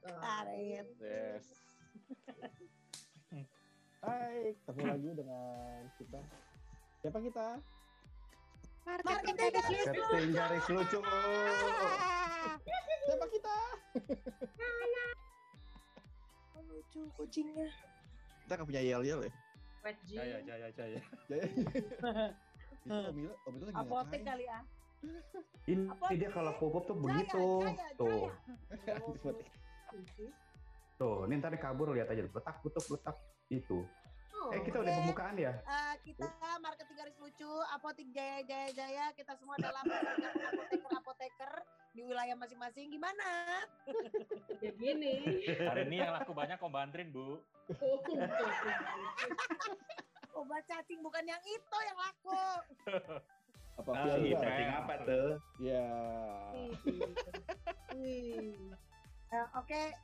Karet. Yes. Hai, ketemu lagi dengan kita. Siapa kita? Marketing garis Setting garis lucu. Siapa kita? lucu kucingnya. Kita nggak punya yel yel ya. Wet. Jaya, jaya, jaya. Jaya. Itu Om Ilo, Om Ilo lagi Apotek ngapain? kali ya. Ini dia kalau pupuk tuh Jaya, begitu. Jaya, Tuh. Apotek. Tuh, ini ntar kabur lihat aja. Letak, letak, letak. Itu. Oh, Eh, kita udah Oke. pembukaan ya? Eh, kita marketing garis lucu, apotek jaya jaya jaya, kita semua adalah apoteker apoteker di wilayah masing-masing. Gimana? ya gini. Hari ini yang laku banyak Om Bandrin, Bu. Obat cacing bukan yang itu yang laku. Apa Ah, Viagra? iya. Setting apa tuh? Ya. Eh, Oke,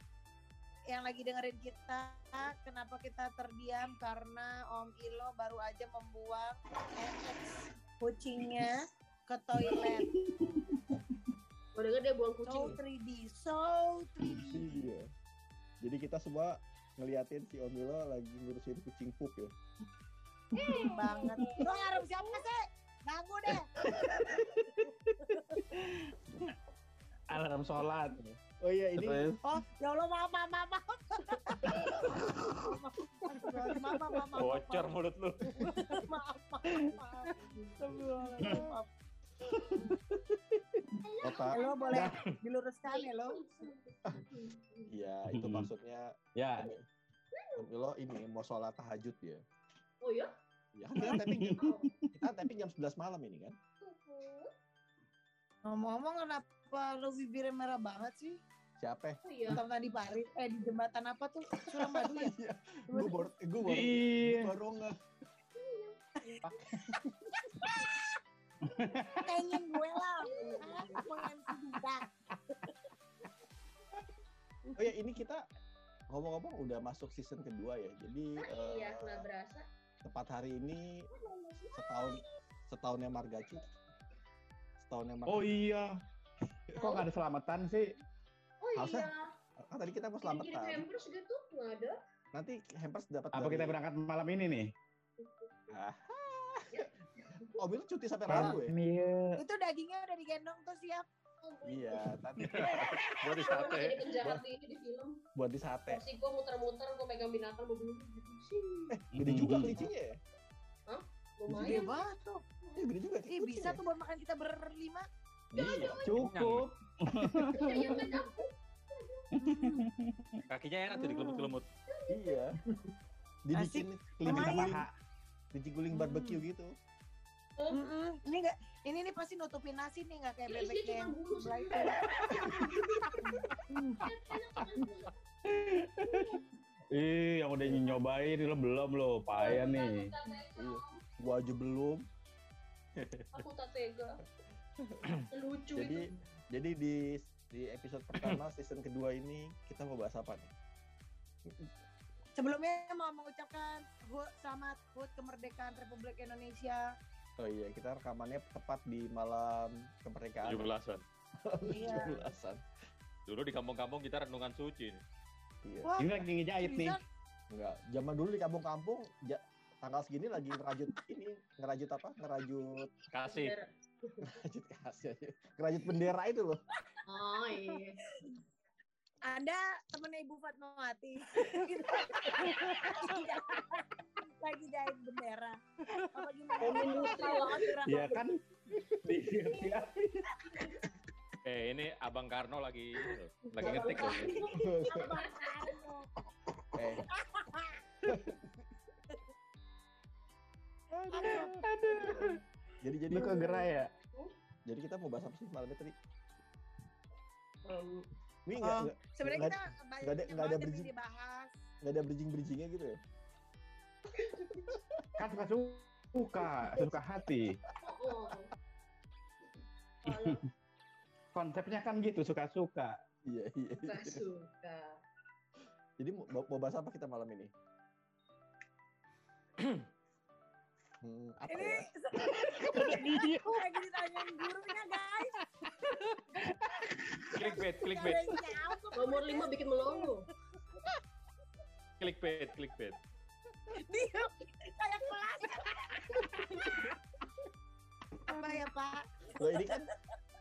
yang lagi dengerin kita, kenapa kita terdiam? Karena Om Ilo baru aja membuang FX kucingnya ke toilet. Gue denger dia buang So kucing. 3D, so 3D. Iya. Jadi kita semua ngeliatin si Om Ilo lagi ngurusin kucing pup ya. banget. Lo ngarep siapa sih? Ganggu deh. Alarm sholat. Oh iya ini Terus, Oh, ya Allah, maaf, maaf, maaf, maaf. Maaf, maaf. Bocor mulut lu. Maaf, maaf, maaf. Kota. Lo boleh diluruskan ya lo? Iya, itu maksudnya ya, Ilo ini mau sholat tahajud ya. Oh ya? Ya kan kita tapping jam, kita tapping jam 11 malam ini kan. Ngomong-ngomong kenapa lo bibirnya merah banget sih? Siapa? Oh iya. Tentang di Paris, eh di jembatan apa tuh? Suramadu ya? Iya. Gue baru gue baru Iya. baru nge Pengen gue lah. Ah, juga. Oh ya ini kita ngomong-ngomong udah masuk season kedua ya. Jadi eh, Iya, nggak berasa. tepat hari ini setahun setahunnya Margacu. Setahunnya Margacu. oh iya. Kok nggak ada selamatan sih? Oh Harusnya iya. Kan tadi kita mau Yang kirim selamatan. hampers gitu nggak ada. Nanti hampers dapat Apa dari- kita berangkat malam ini nih? Oh, Bill cuti sampai Rabu ya? Iya. Itu dagingnya udah digendong tuh siap. Iya, tadi Buat di sate. di film. buat di sate. Versi gue muter-muter, gue megang binatang, gue bunuh gitu. Sing. Eh, gede juga kelicinya ya? Gede Lumayan. banget tuh. Iya, gede juga. Ih bisa tuh buat makan kita berlima. Iya. Cukup. Iya, kan. Kakinya enak tuh digelemut-gelemut. Iya. Dibikin kelinci Lumayan. guling, kelinci guling barbecue gitu. Mm-mm. Ini enggak ini nih pasti nutupin nasi nih nggak kayak Iya, bebek yang sebelah itu. Ih, yang udah nyobain lo belum lo, payah nih. Iya. Gua aja belum. Aku tak tega. Lucu Jadi itu. jadi di di episode pertama season kedua ini kita mau bahas apa nih? Sebelumnya mau mengucapkan HUT selamat HUT kemerdekaan Republik Indonesia. Oh iya, kita rekamannya tepat di malam kemerdekaan. 17-an. Iya. 17-an. Dulu di kampung-kampung kita renungan suci. nih. Iya. Wah, Ini lagi ngejahit nih. Enggak, zaman dulu di kampung-kampung ja- tanggal segini lagi ngerajut ini, ngerajut apa? Ngerajut Kasih. Ngerajut kasih aja. Ngerajut bendera itu loh. Oh iya. Anda temennya Ibu Fatmawati. Lagi jahit bendera. Apa gimana? Iya kan? Iya. Eh ini Abang Karno lagi lagi ngetik loh. Abang Karno. Eh, jadi jadi Lu kegerai ya? jadi kita mau bahas apa sih malam ini tadi? Um, Ini enggak Oh, enggak Sebenarnya Nggak- kita nggak ada- nggak ada bridging. dibahas. enggak ada bridging-bridgingnya gitu ya? Kan suka suka, suka hati. oh. Konsepnya kan gitu, suka-suka. Iya, iya. nggak suka. Jadi mau, mau bahas apa kita malam ini? Hmm, apa Ini ya? lagi ditanyain gurunya guys. Clickbait, clickbait. Nomor lima bikin melongo. clickbait, clickbait. Dia kayak kelas. Apa ya Pak? Loh, ini kan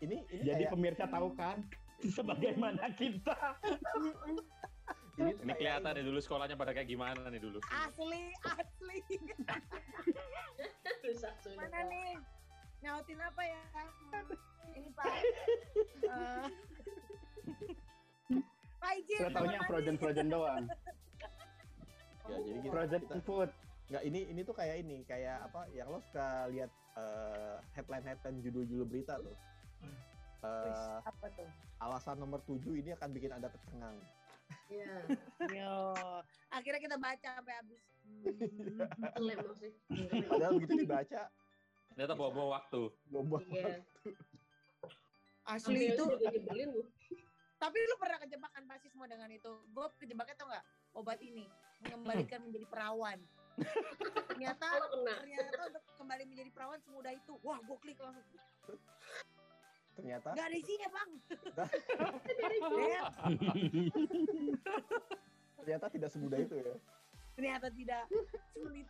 ini ini Jadi kayak, pemirsa tahu kan sebagaimana kita. ini, kelihatan nih dulu sekolahnya pada kayak gimana nih dulu. Asli, asli. Mana nih? Nyautin apa ya? Hmm, Ini Pak. Eh, Pak Ijin. Saya kamar frozen frozen doang. Ya, jadi kita, Frozen kita- food. nggak ini ini tuh kayak ini kayak apa yang lo suka lihat eh, headline headline judul-judul berita tuh. Eh, Wih, Apa tuh? alasan nomor 7 ini akan bikin anda tercengang. Iya. Yo, akhirnya kita baca sampai habis. Lem masih. Padahal begitu dibaca, Ternyata bawa-bawa waktu. bobo. Iya. Asli itu. juga nyebelin lu. Tapi lu pernah kejebak kan pasti semua dengan itu. Gue kejebaknya tau nggak? Obat ini mengembalikan menjadi perawan. ternyata ternyata untuk kembali menjadi perawan semudah itu. Wah, gue klik langsung. Ternyata Gak ada isinya bang. Ya, ternyata tidak semudah itu ya. ternyata tidak sulit.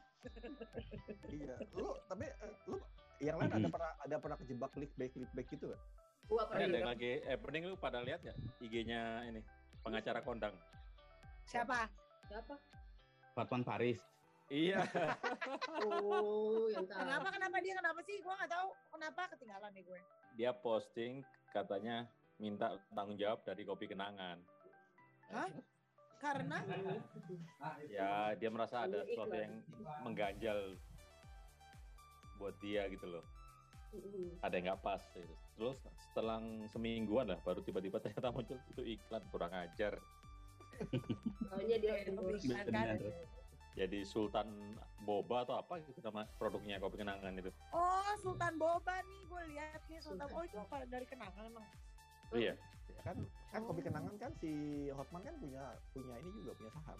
Iya. Lu tapi eh, lu yang lain ada pernah ada pernah kejebak clickbait clickbait gitu kan? Gua Ini ada yang pernah lagi, eh pening lu pada lihat ya IG-nya ini pengacara kondang. Siapa? Siapa? Fatman Paris. Iya. Oh, yang tahu. Kenapa? Kenapa dia? Kenapa sih? Gue nggak tahu. Kenapa ketinggalan nih gue? Dia posting katanya minta tanggung jawab dari kopi kenangan. Hah? Karena Ya dia merasa ada sesuatu yang mengganjal buat dia gitu loh. Ada yang nggak pas. Gitu. Terus setelah semingguan lah baru tiba-tiba ternyata muncul itu iklan kurang ajar. Taunya dia iklan kan. Jadi Sultan Boba atau apa gitu nama produknya kopi kenangan itu. Oh, Sultan Boba nih. Gue lihat nih Sultan. Oh, itu apa dari kenangan emang? Iya. Ya kan kan kopi kenangan kan si Hotman kan punya punya ini juga punya saham.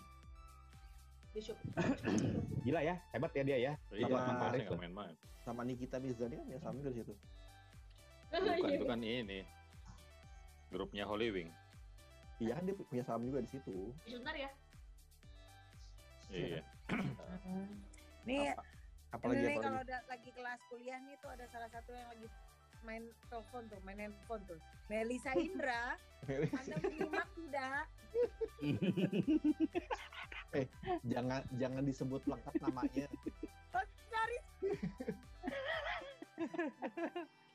Gila ya, hebat ya dia ya. Iya, Sama Hotman Paris main-main. Sama Nikita Mirzani kan ya saham dari situ. Bukan Iya. itu kan ini grupnya Holy Wing. Iya kan dia punya saham juga di situ. Sebentar ya. Iya. Nih, Apa- Apalagi ini nih apalagi. kalau ada lagi kelas kuliah nih tuh ada salah satu yang lagi main telepon tuh, main handphone tuh. Melisa Indra, Anda menyimak tidak? jangan jangan disebut lengkap namanya. Oh, sorry.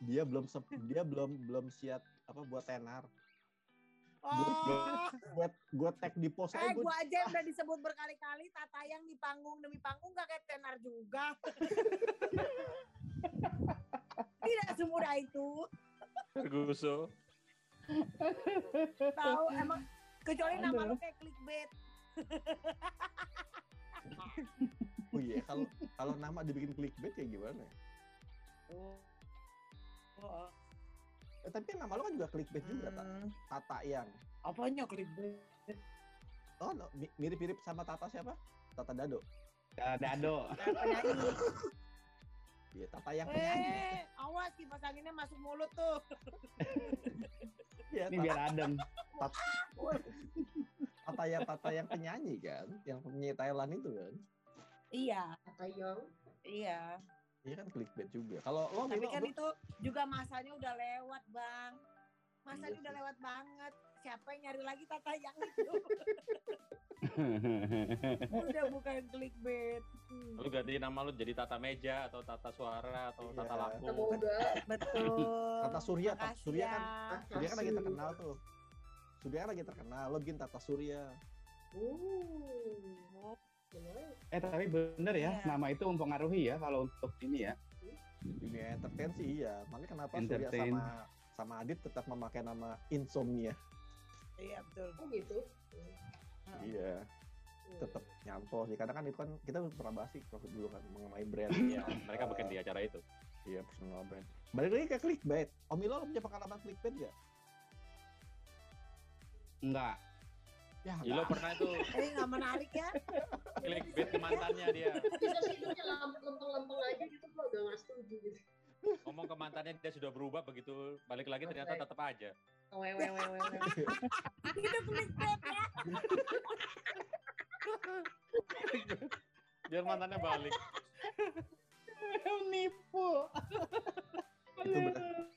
Dia belum dia belum belum siap apa buat tenar. Oh, Buat gue tag di post eh aja gue gua aja yang udah disebut berkali-kali tata yang di panggung demi panggung gak kayak tenar juga. Tidak semudah itu. Ferguso. Tahu emang kecuali nama lu kayak clickbait. Oh iya, kalau kalau nama dibikin clickbait ya gimana? Oh. Eh, tapi kan nama lo kan juga clickbait juga, tak? Hmm. Tata yang. Apanya clickbait? Oh, no, mi- mirip-mirip sama Tata siapa? Tata Dado. Ya, Dado. Penyanyi. Iya, Tata yang penyanyi. Eh, awas kipas anginnya masuk mulut tuh. Iya, Ini Tata, biar adem. Tata yang Tata yang penyanyi kan, yang penyanyi Thailand itu kan. Iya, Kata Young. iya. Iya kan clickbait juga. Kalau lo Tapi kan lo- itu juga masanya udah lewat, Bang. Masanya Iya udah lewat banget. Siapa yang nyari lagi tata yang itu? udah bukan clickbait. Hmm, Lu ganti nama lu jadi Tata Meja atau Tata Suara atau Tata Iya. Lampu. Semoga. betul. Tata Surya, Tata Makasih Surya ya. kan, Surya kan lagi terkenal tuh. Surya kan lagi terkenal, lo bikin Tata Surya. Uh. Eh tapi bener ya, Iya. nama itu mempengaruhi ya kalau untuk ini ya. Dunia entertain sih iya. Makanya kenapa Surya Entertain. sama sama Adit tetap memakai nama Insomnia. Iya, betul. Oh gitu. Iya, Hmm. tetap nyantol sih. Karena kan itu kan kita pernah bahas sih waktu dulu kan mengenai brand. Iya, mereka bikin di acara itu. Iya, personal brand. Balik lagi ke clickbait. Om Milo lo punya pengalaman clickbait gak? Enggak. Ya, Ilo pernah itu Ini nggak menarik ya? clickbait ke mantannya dia. Bisa sih lamp- lempeng-lempeng aja gitu, gue agak nggak setuju gitu. Ngomong ke mantannya dia sudah berubah begitu balik lagi ternyata Oke. tetap aja. Wewe, wewe, wewe. Itu clickbait ya. Biar mantannya balik. Nipu. itu, ber-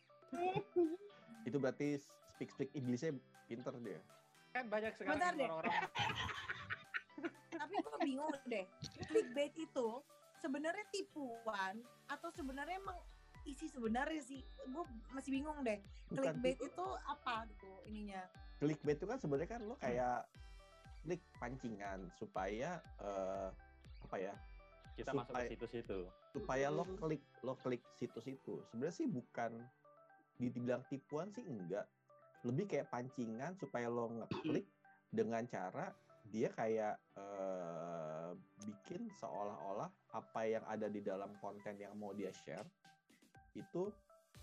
itu berarti speak speak Inggrisnya pinter dia. Kan banyak deh. orang-orang Tapi gue bingung deh. Clickbait itu sebenarnya tipuan atau sebenarnya emang isi sebenarnya sih? Gue masih bingung deh. Bukan Clickbait itu apa gitu ininya? clickbait itu kan sebenarnya kan lo kayak klik pancingan supaya eh, apa ya kita masuk ke Supaya- situs itu. supaya lo Mm. klik lo klik situs itu sebenarnya sih bukan dibilang tipuan sih enggak lebih kayak pancingan supaya lo ngeklik dengan cara dia kayak eh, bikin seolah-olah apa yang ada di dalam konten yang mau dia share itu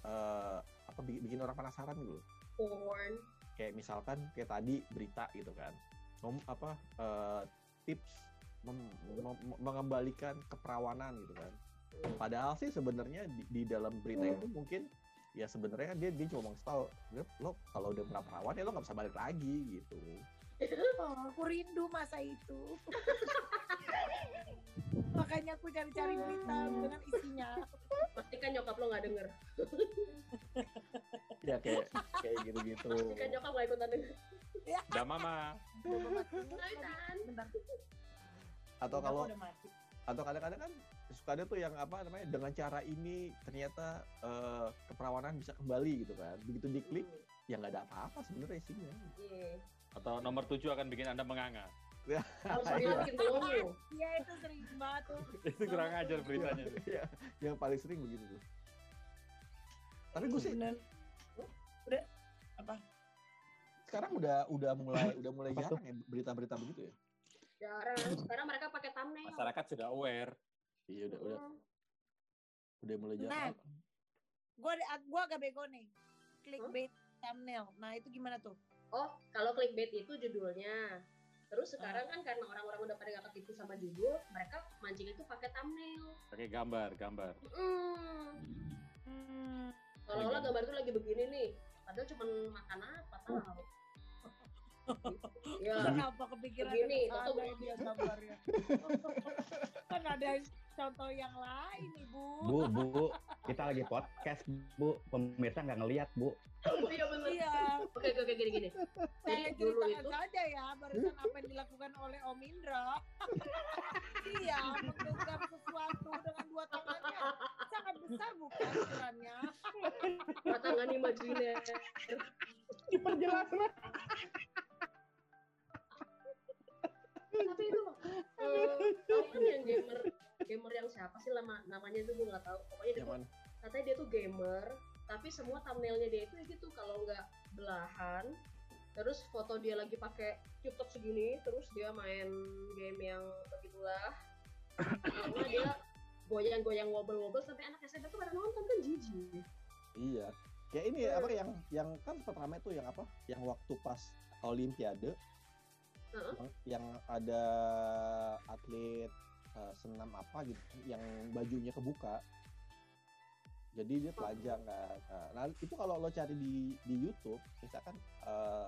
eh, apa bi- bikin orang penasaran gitu. Porn. kayak misalkan kayak tadi berita gitu kan. Ngom, apa eh, tips mem- mem- mengembalikan keperawanan gitu kan. Padahal sih sebenarnya di, di dalam berita itu mungkin ya sebenarnya kan dia dia cuma ngasih tahu "Lo- kalau udah pernah perawan ya lo nggak bisa balik lagi gitu Oh, aku rindu masa itu. Makanya aku cari-cari berita dengan isinya. Pastikan nyokap lo nggak denger. ya kayak kayak gitu-gitu Pastikan nyokap nggak ikutan denger. Udah mama. Bentar. atau kalau atau kadang-kadang kan suka ada tuh yang apa namanya dengan cara ini ternyata eh, keperawanan bisa kembali gitu kan begitu diklik ya nggak ada apa-apa sebenarnya isinya Iya. Atau nomor 7 akan bikin Anda menganga. Harus bilang bikin. Iya itu sering banget tuh. Itu kurang ajar beritanya. Iya, yang paling sering begitu tuh. Tapi gue sih Bener. Udah apa? sekarang udah udah mulai udah mulai jarang ya berita-berita begitu ya. Jarang. Sekarang mereka pakai thumbnail. Masyarakat sudah aware. Iya udah udah udah mulai Nah. jarang. Gue gua agak bego nih. Clickbait thumbnail. Nah itu gimana tuh? Oh, kalau clickbait itu judulnya. Terus sekarang kan karena orang-orang udah pada gak ketipu sama judul, mereka mancing itu pakai thumbnail. Pakai gambar, gambar. Hmm. Hmm. Seolah-olah gambar itu lagi begini nih. Padahal cuma makan apa tahu. ya, Kenapa kepikiran Begini, tuh- dia gambarnya? kan ada contoh yang lain ibu. Bu, bu, kita lagi podcast, bu. Pemirsa nggak ngelihat, bu. iya bener. Iya, Oke, oke, oke, gini, gini. saya Jadi dulu itu, saja ya barusan apa yang dilakukan oleh Om Indra. iya, menggenggam sesuatu dengan dua tangannya sangat besar bukan ukurannya. patangan imajiner. Diperjelas lah. Tapi itu, eh, tahu kan yang gamer, gamer yang siapa sih lama namanya itu gue nggak tahu. Pokoknya dia tuh, katanya dia tuh gamer, tapi semua thumbnailnya dia itu gitu kalau nggak belahan, terus foto dia lagi pakai top segini, terus dia main game yang begitulah, karena dia goyang-goyang wobble-wobble sampai anak SMP tuh pada nonton kan jijik. iya. Kayak ini Iya. apa yang yang kan sempat tuh yang apa? Yang waktu pas Olimpiade Heeh. yang, yang ada atlet eh, senam apa gitu yang bajunya kebuka. Jadi dia telanjang kan. Nah, itu kalau lo cari di di YouTube, misalkan eh,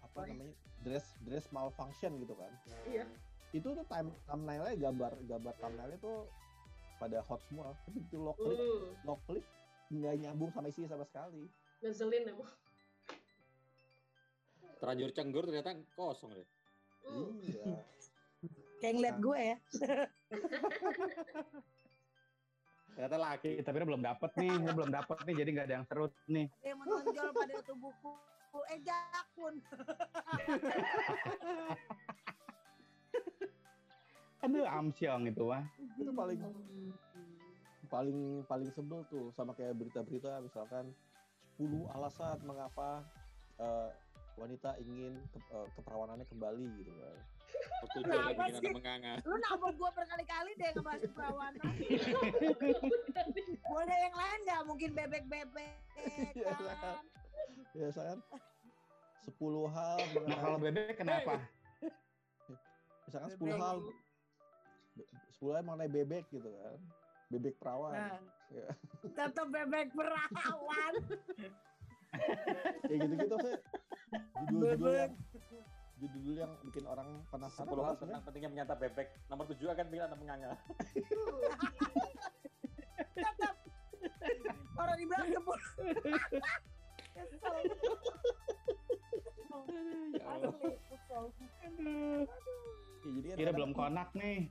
apa Oh, namanya dress dress malfunction gitu kan. Iya. Itu tuh time thumbnailnya gambar gambar thumbnailnya tuh pada hot semua. Tapi itu lo klik Hmm, lo klik nggak nyambung sama isinya sama sekali. ngeselin emang. Terlanjur cenggur ternyata kosong deh. Hmm. Iya. Kayak ngeliat gue ya. Ternyata laki. Tapi ini belum dapet nih, ini belum dapet nih, jadi nggak ada yang seru nih. Dia menonjol pada tubuhku. Eh jakun. Aduh, amsyong itu mah. Itu paling paling paling sebel tuh sama kayak berita-berita misalkan 10 alasan mengapa eh, wanita ingin ke- eh, keperawanannya kembali gitu kan. Waktu itu? Anda menganga. Lu nambah gue berkali-kali deh ngebahas perawanan. Boleh yang lain nggak? Mungkin bebek-bebek Iya, kan? Ya kan 10 hal Nah, kalau bebek kenapa? misalkan. 10 hal 10 hal mengenai bebek gitu kan bebek perawan Nah, Ya. tetap bebek perawan. kayak gitu-gitu sih judul-judul yang judul yang bikin orang penasaran 10 hal tentang pentingnya menyantap bebek. Nomor 7 akan bilang anak menganga. tetap orang dibilang sepuluh. Kesel. Ya Allah. Ya, jadi kan Kira belum konak nih.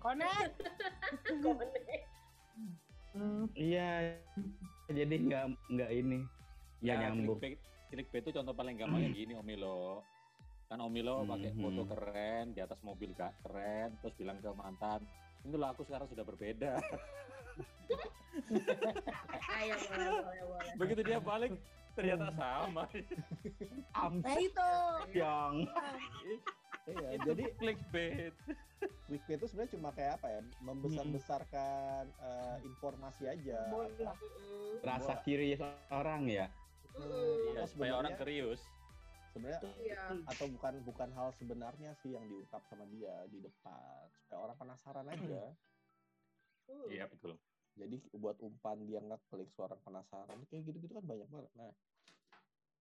Connect. Iya. Jadi nggak nggak ini. Ya, nyambung. clickbait, itu contoh paling gampangnya gini Omilo. Kan Omilo pakai Mhm. foto keren di atas mobil kak keren, terus bilang ke mantan, loh aku sekarang sudah berbeda. Ayo boleh boleh boleh. Begitu dia balik, ternyata sama. Nah itu. Yang iya, itu jadi clickbait. clickbait itu sebenarnya cuma kayak apa ya membesar-besarkan eh, informasi aja Bola. Rasa kiri orang ya. Mm-mm. Iya, supaya orang serius. Sebenarnya Iya. atau bukan bukan hal sebenarnya sih yang diungkap sama dia di depan supaya orang penasaran aja Mm. Iya betul. jadi buat umpan dia ngeklik suara penasaran kayak gitu-gitu kan banyak banget nah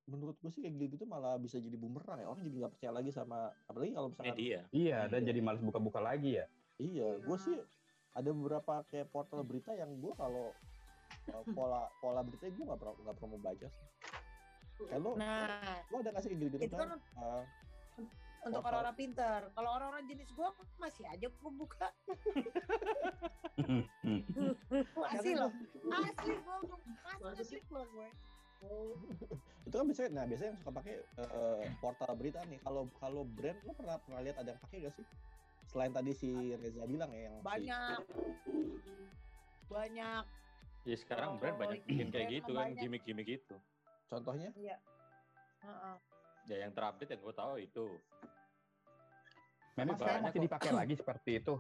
menurut gue sih kayak gitu-gitu malah bisa jadi bumerang ya orang jadi nggak percaya lagi sama apalagi kalau misalkan Media. Iya, dan Iya. jadi males buka-buka lagi ya. iya gue sih ada beberapa kayak portal berita yang gue kalau uh, pola pola berita gue nggak pernah nggak pernah mau baca sih kayak lo Nah, lo ada nggak sih kayak gitu-gitu itu kan uh, untuk orang-orang pinter. Kalau orang-orang jenis gua masih aja gua buka. Masih loh. Asli gua masih sih? ngeklik loh gue. Oh. itu kan biasanya nah biasanya yang suka pakai uh, portal berita nih kalau kalau brand lo pernah pernah lihat ada yang pakai gak sih selain tadi si Reza bilang ya yang si- Banyak. Banyak. Ya sekarang Oh, brand banyak bikin kayak gitu kan, banyak. gimmick-gimmick gitu. Contohnya Iya. Heeh. Ya yang terupdate yang gue tahu itu. Memang sekarang banyak masih kok. dipakai lagi seperti itu.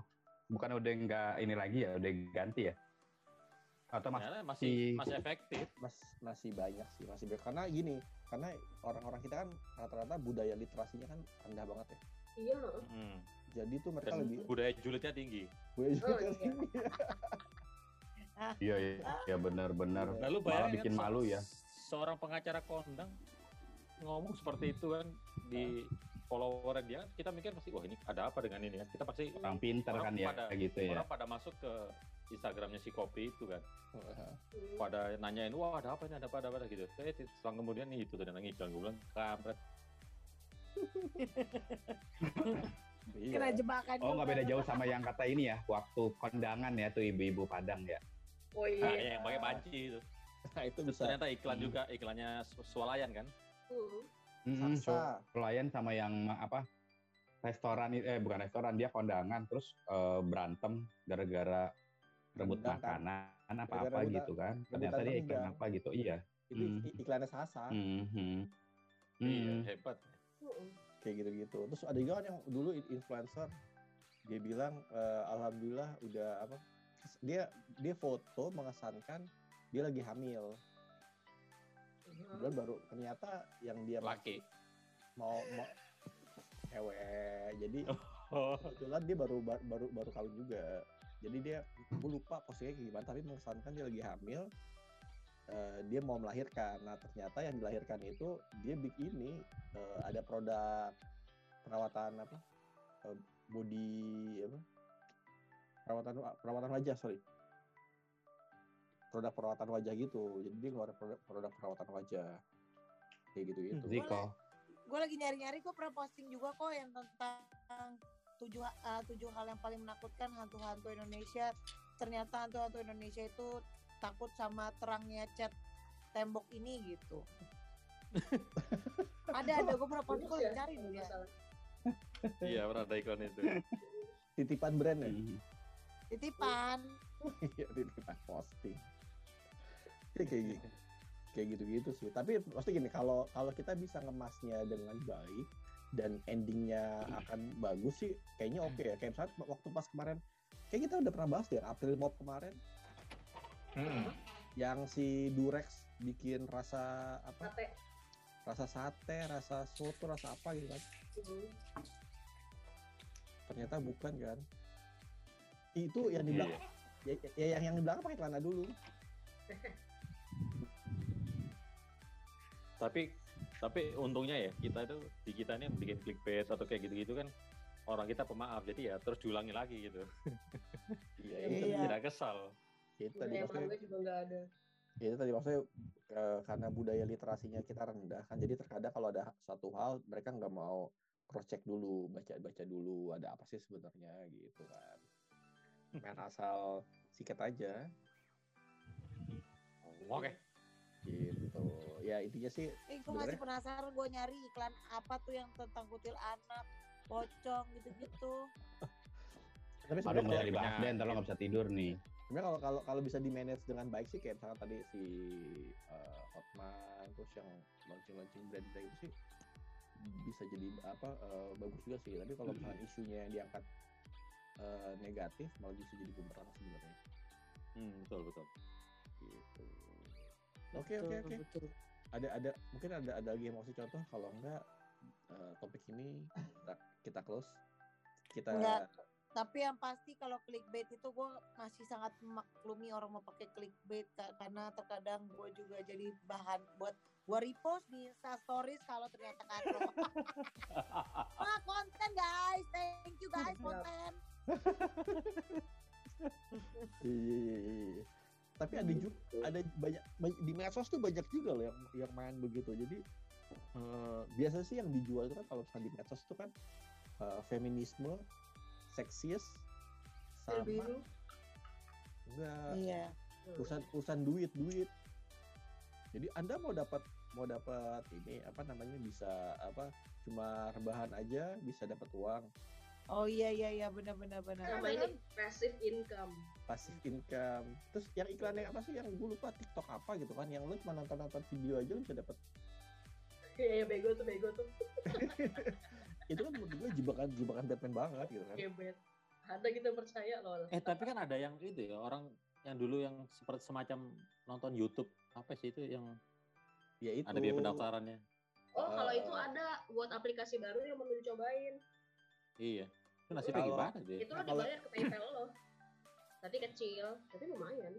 Bukan udah nggak ini lagi ya, udah ganti ya. Atau masih Ternyata masih si- masih efektif. mas masih banyak sih masih banyak karena gini karena orang-orang kita kan rata-rata budaya literasinya kan rendah banget ya Iya. Hmm. jadi tuh mereka Dan lebih budaya julidnya tinggi. budaya Oh, juga iya. Iya, iya, ya benar-benar. Iya. Lalu Malah bayangin bikin kan, malu ya. Seorang pengacara kondang ngomong seperti itu kan di follower dia, kita mikir pasti wah ini ada apa dengan ini kan? Kita pasti Orang pinter Orang kan ya, pada- gitu ya. orang pada masuk ke Instagramnya si kopi itu kan, Mm. pada nanyain wah ada apa ini ada apa ada apa gitu. Saya selang kemudian nih itu dan ngiklan gue bilang kampret. iya Kena jebakan. Oh, nggak beda jauh sama yang kata ini ya, waktu kondangan ya tuh ibu-ibu Padang ya. Oh Nah, iya. yang pakai panci itu. nah itu bisa ternyata iklan Hmm. juga, iklannya swalayan kan. Mm. Mm-mm, saksa pelayan sama yang apa restoran eh bukan restoran dia kondangan terus eh, berantem gara-gara rebut kan? makanan apa apa gitu kan ternyata dia iklan rendang. apa gitu iya itu Hmm. i- iklannya sasa Mhm. Iya, Mhm. hebat. Mm. kayak gitu-gitu terus ada juga kan yang dulu in- influencer dia bilang eh, alhamdulillah udah apa dia dia foto mengesankan dia lagi hamil. Kemudian baru ternyata yang dia Laki. mau mau cewek. Jadi Oh. kebetulan dia baru baru baru, baru kawin juga. Jadi dia gue lupa posisinya kayak gimana tapi mengesankan dia lagi hamil eh, dia mau melahirkan. Nah ternyata yang dilahirkan itu dia bikin ini eh, ada produk perawatan apa? Eh, body apa? Perawatan perawatan wajah sorry produk perawatan wajah gitu. Jadi dia ngeluarin produk, produk perawatan wajah. Kayak gitu gitu. Ziko. Gue lagi nyari-nyari gue pernah posting juga kok yang tentang tujuh uh, tujuh hal yang paling menakutkan hantu-hantu Indonesia. Ternyata hantu-hantu Indonesia itu takut sama terangnya cat tembok ini gitu. Ada ada. Gue pernah posting gue lagi cari nih ya. Iya, pernah ada iklan itu. titipan brand ya? Mhm. titipan. Iya, titipan posting. Ya, kayak gitu. Kayak gitu-gitu sih. Tapi pasti gini, kalau kalau kita bisa ngemasnya dengan baik dan endingnya akan bagus sih, kayaknya oke ya. Kayak misalnya waktu pas kemarin, kayak kita udah pernah bahas ya, April Mop kemarin, Hmm. yang si Durex bikin rasa apa? Sate. Rasa sate, rasa soto, rasa apa gitu kan. Mm. ternyata bukan kan itu yang di belakang ya, ya yang yang di belakang pakai celana dulu Tapi tapi untungnya ya kita itu di kita ini yang bikin clickbait atau kayak gitu-gitu kan orang kita pemaaf jadi ya terus diulangi lagi gitu. iya Iya. itu Iya. Tidak kesal. itu tadi Budaya maksudnya gue juga nggak ada. Ya, itu tadi maksudnya karena budaya literasinya kita rendah kan jadi terkadang kalau ada satu hal mereka nggak mau cross check dulu baca baca dulu ada apa sih sebenarnya gitu kan main asal sikat aja Oke. gitu ya intinya sih Eh, gue masih penasaran gue nyari iklan apa tuh yang tentang kutil anak, pocong gitu-gitu. tapi sebenarnya dibahas deh, ntar lo nggak bisa tidur nih. sebenarnya kalau kalau kalau bisa di manage dengan baik sih kayak misalnya tadi si eh, Hotman terus yang launching launching brand brand itu sih bisa jadi apa eh, bagus juga sih tapi kalau misalnya isunya yang diangkat eh, negatif malah bisa jadi bumerang sebenarnya Hmm, betul betul. gitu oke oke oke betul. ada ada mungkin ada ada lagi yang mau kasih contoh kalau enggak eh, topik ini kita, kita close kita Enggak. Tapi yang pasti kalau clickbait itu gue masih sangat memaklumi orang mau pakai clickbait ka- karena terkadang gue juga jadi bahan buat gue repost di Insta Stories kalau ternyata katro. Wah konten guys, thank you guys konten. Iya, iya, iya, iya. Tapi ada juga ada banyak, di medsos tuh banyak juga loh yang yang main begitu. Jadi eh, biasa sih yang dijual itu kan kalau misalnya di medsos itu kan eh, feminisme, seksis, sama biru. enggak Iya. urusan urusan duit duit. Jadi anda mau dapat mau dapat ini apa namanya bisa apa cuma rebahan aja bisa dapat uang Oh iya iya iya benar benar benar. Sama ini passive income. passive income terus yang iklannya apa sih yang gue lupa TikTok apa gitu kan yang lu cuma nonton nonton video aja lu bisa dapat Iya, ya, bego tuh, bego tuh. itu kan menurut gue jebakan jebakan Batman banget gitu kan Gebet. Ada kita percaya loh. Eh tapi kan ada yang itu ya orang yang dulu yang seperti semacam nonton YouTube apa sih itu yang ya itu ada biaya pendaftarannya. Oh, kalau itu Eh, ada buat aplikasi baru yang mau dicobain. Iya. Itu nasibnya Kalau- gimana sih? Itu lo Nah, kalau- dibayar ke PayPal lo. Tapi kecil, tapi lumayan.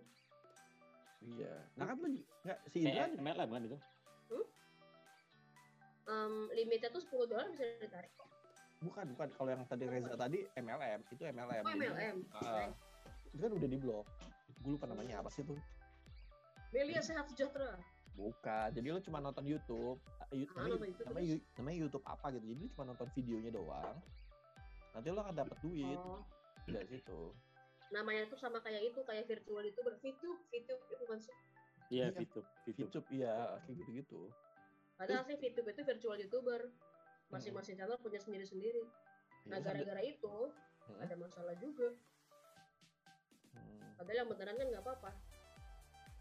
iya nah kan lu nggak si Indra MLM kan itu. Em, limitnya tuh 10 dolar bisa ditarik kok. bukan bukan kalau yang tadi Reza tadi MLM itu MLM Oh, Jadi, MLM. ah, itu kan udah di blok gue lupa namanya apa sih tuh Melia sehat sejahtera. bukan jadi lu cuma nonton YouTube Ah, namanya, nonton YouTube namanya, namanya YouTube apa gitu jadi lu cuma nonton videonya doang nanti lu akan dapat duit Oh, dari situ namanya tuh sama kayak itu, kayak virtual itu VTube, VTube itu bukan sih? Iya, Iya. YouTube, YouTube. YouTube iya kayak gitu gitu Padahal sih VTube itu virtual YouTuber. Masing-masing channel punya sendiri-sendiri. Nah, gara-gara itu Hmm. ada masalah juga. Hmm. Padahal yang beneran kan nggak apa-apa.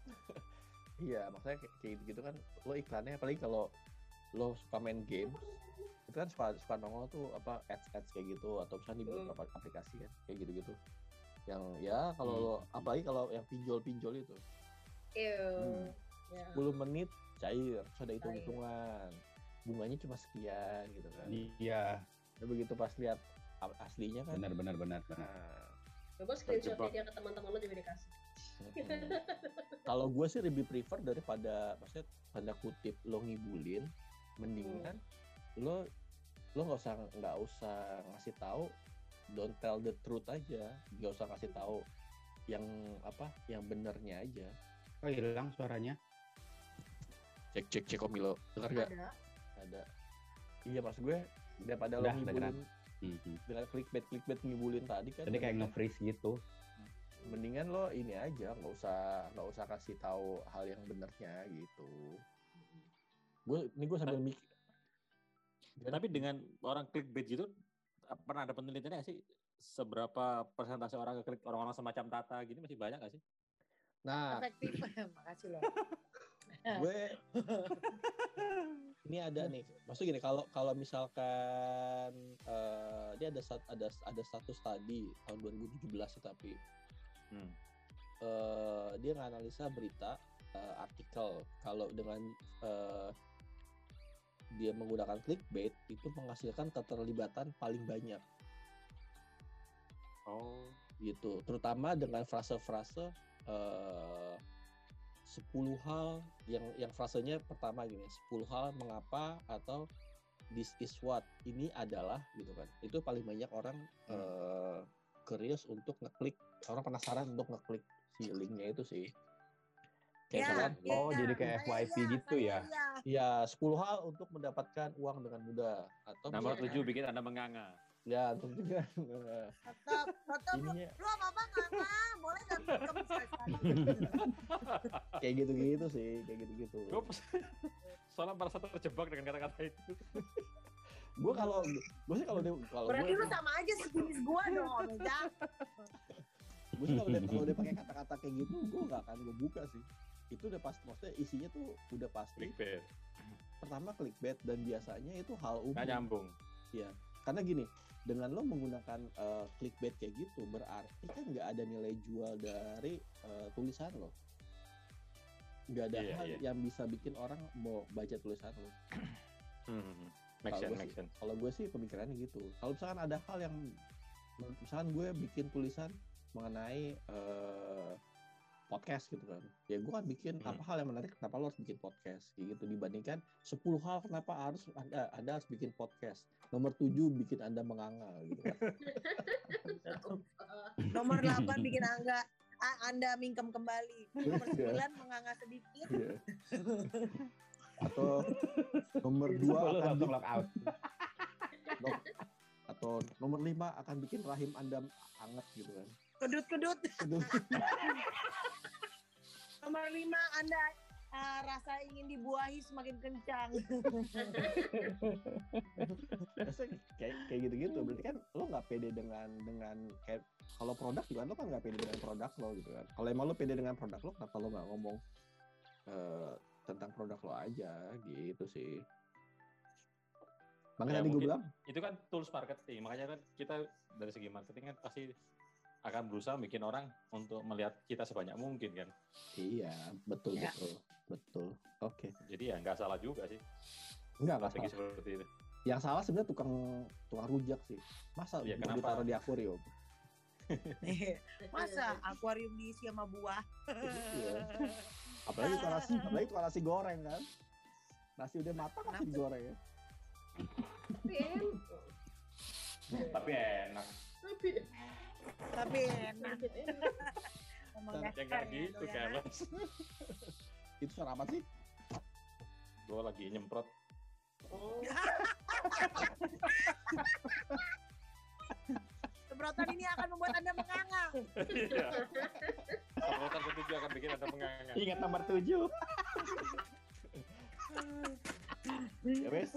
Iya, maksudnya kayak, kayak gitu kan lo iklannya apalagi kalau lo suka main games itu kan suka suka nongol tuh apa ads ads kayak gitu atau misalnya di Hmm. beberapa aplikasi kan kayak gitu gitu yang ya kalau lo apalagi kalau yang pinjol pinjol itu Ew. Hmm. Ya. 10 menit cair ada hitung hitungan bunganya cuma sekian gitu kan Iya, Dan begitu pas lihat aslinya kan benar benar benar benar. nah, Coba screenshotnya Terjebak. dia ke teman-teman lo juga dikasih. kalau gue sih lebih prefer daripada maksudnya tanda kutip lo ngibulin mendingan lo lo nggak usah nggak usah ngasih tahu. Don't tell the truth aja. Nggak usah kasih tahu yang apa yang benernya aja. Oh hilang suaranya. cek cek cek komilo dengar gak Ada. ada. Iya mas gue daripada Udah, lo ngibulin Mhm. dengan clickbait clickbait ngibulin tadi kan Tadi kayak nge-freeze gitu. mendingan lo ini aja nggak usah nggak usah kasih tahu hal yang benernya gitu. Gue ini gue sambil mikir Tapi dengan orang clickbait gitu pernah ada penelitiannya nggak sih seberapa persentase orang klik orang-orang semacam Tata gini masih banyak nggak sih? nah Efektif. Makasih loh. gue ini ada nih maksudnya gini kalau kalau misalkan eh dia ada ada ada satu studi tahun 2017 tapi Hmm. eh dia nganalisa berita eh, artikel kalau dengan eh, dia menggunakan clickbait itu menghasilkan keterlibatan paling banyak. Oh. gitu. Terutama dengan frase-frase eh 10 hal yang yang frasenya pertama gini 10 hal mengapa atau this is what ini adalah gitu kan. Itu paling banyak orang eh curious untuk ngeklik. Orang penasaran untuk ngeklik si linknya itu sih kayak Ya, misalkan, ya, Oh, jadi kayak FYP iya, gitu saya ya? iya. ya 10 hal untuk mendapatkan uang dengan mudah atau Nomor misalkan- tujuh bikin anda menganga. ya tentu juga Tetap, tetap lu, ininya lu apa apa nggak nggak? boleh nggak minjem sekali-sekali? kayak gitu-gitu sih kayak gitu-gitu Gue soalnya merasa terjebak dengan kata-kata itu. gue kalau gue sih kalau dia kalau Berarti gue lu sama aja sejenis gua dong, Omeja. gue sih kalau dia kalau dia pakai kata-kata kayak gitu gue nggak akan gue buka sih itu udah pasti maksudnya isinya tuh udah pasti Clickbait. pertama clickbait dan biasanya itu hal umum Nggak nyambung. karena gini dengan lo menggunakan eh, clickbait kayak gitu berarti kan nggak ada nilai jual dari eh, tulisan lo nggak ada Iya, hal iya. yang bisa bikin orang mau baca tulisan lo Hmm. Make Kalau sense, gue sih- kalau sih pemikirannya gitu kalau misalkan ada hal yang misalkan gue bikin tulisan mengenai eh, podcast gitu kan ya gue kan bikin Hmm. apa hal yang menarik kenapa lo harus bikin podcast kayak gitu dibandingkan 10 hal kenapa harus anda anda harus bikin podcast nomor 7 bikin anda menganga gitu kan Nomor 8 bikin angga Anda mingkem kembali. Nomor Iya. 9 menganga sedikit. Iya. atau nomor 2 Lu akan lock out. atau nomor 5 akan bikin rahim anda anget gitu kan Kedut-kedut. Itu- Nomor 5 Anda ah, rasa ingin dibuahi semakin kencang. Kayak kayak gitu-gitu berarti kan lo nggak pede dengan dengan kayak kalau produk juga lo kan nggak pede dengan produk lo gitu kan kalau emang lo pede dengan produk lo kenapa lo nggak ngomong eh, tentang produk lo aja gitu sih makanya Ya, tadi gue bilang Itu kan tools marketing. Makanya kan kita dari segi marketing kan pasti akan berusaha bikin orang untuk melihat kita sebanyak mungkin kan. iya betul Ya. betul betul oke Jadi ya nggak salah juga sih nggak strategi salah seperti itu. yang salah sebenarnya tukang tukang rujak sih masa mau kenapa? ditaruh di akuarium Masa akuarium diisi sama buah? Iya. apalagi kalau nasi apalagi kalau nasi goreng kan nasi udah matang masih digoreng ya Tapi enak. Tapi enak. Tapi Tapi enak. Yang ya, gitu doyan kan. itu suara apa sih Gue lagi nyemprot. Oh, Semprotan ini akan membuat Anda menganga. Iya. Semprotan ketujuh akan bikin anda menganga. Ingat nomor tujuh. ya wes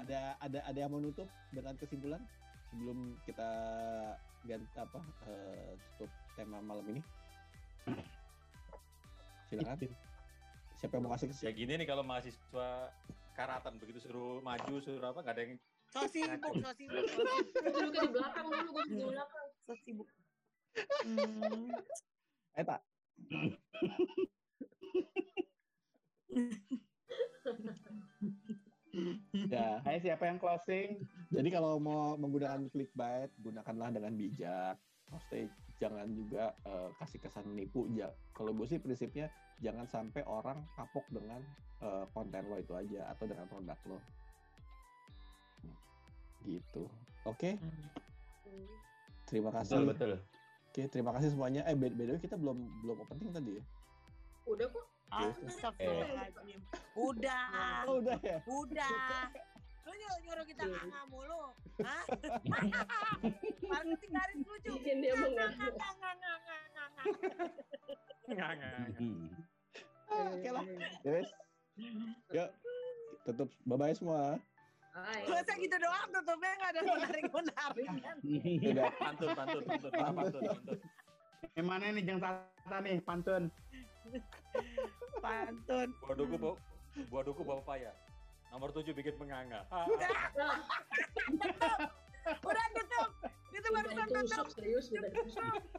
ada ada ada yang mau nutup dengan kesimpulan sebelum kita ganti apa eh, tutup tema malam ini silakan siapa yang mau kasih Ya gini nih kalau mahasiswa karatan begitu suruh maju suruh apa nggak ada yang So sibuk, so sibuk, di belakang dulu, gue di belakang. so sibuk. Hmm. eh tak ya Hai siapa yang closing? Jadi kalau mau menggunakan clickbait gunakanlah dengan bijak. Maksudnya jangan juga eh, kasih kesan menipu ya kalau gue sih prinsipnya jangan sampai orang kapok dengan eh, konten lo itu aja atau dengan produk lo. Gitu. Oke? Hmm. terima Betul kasih. Betul. oke terima kasih semuanya. Eh by, by the way kita belum belum opening tadi ya? Udah kok. Astagfirullahaladzim. Udah, oh udah ya? Udah. Lu nyuruh, nyuruh kita Iya. nganga mulu. Hah? Garis lucu. Bikin dia mengaku. nganga. Ah, oke lah ya wes yuk tutup bye bye semua Hai. Masa gitu doang tutupnya nggak ada menarik-menarik kan? udah Pantun, pantun, pantun, pantun, pantun, pantun. Yang mana nih Jeng Tata nih pantun? Pantun. Buah duku buah duku bawa paya. Nomor tujuh bikin menganga. Udah tutup. Itu Minta barusan tutup. serius ditusuk.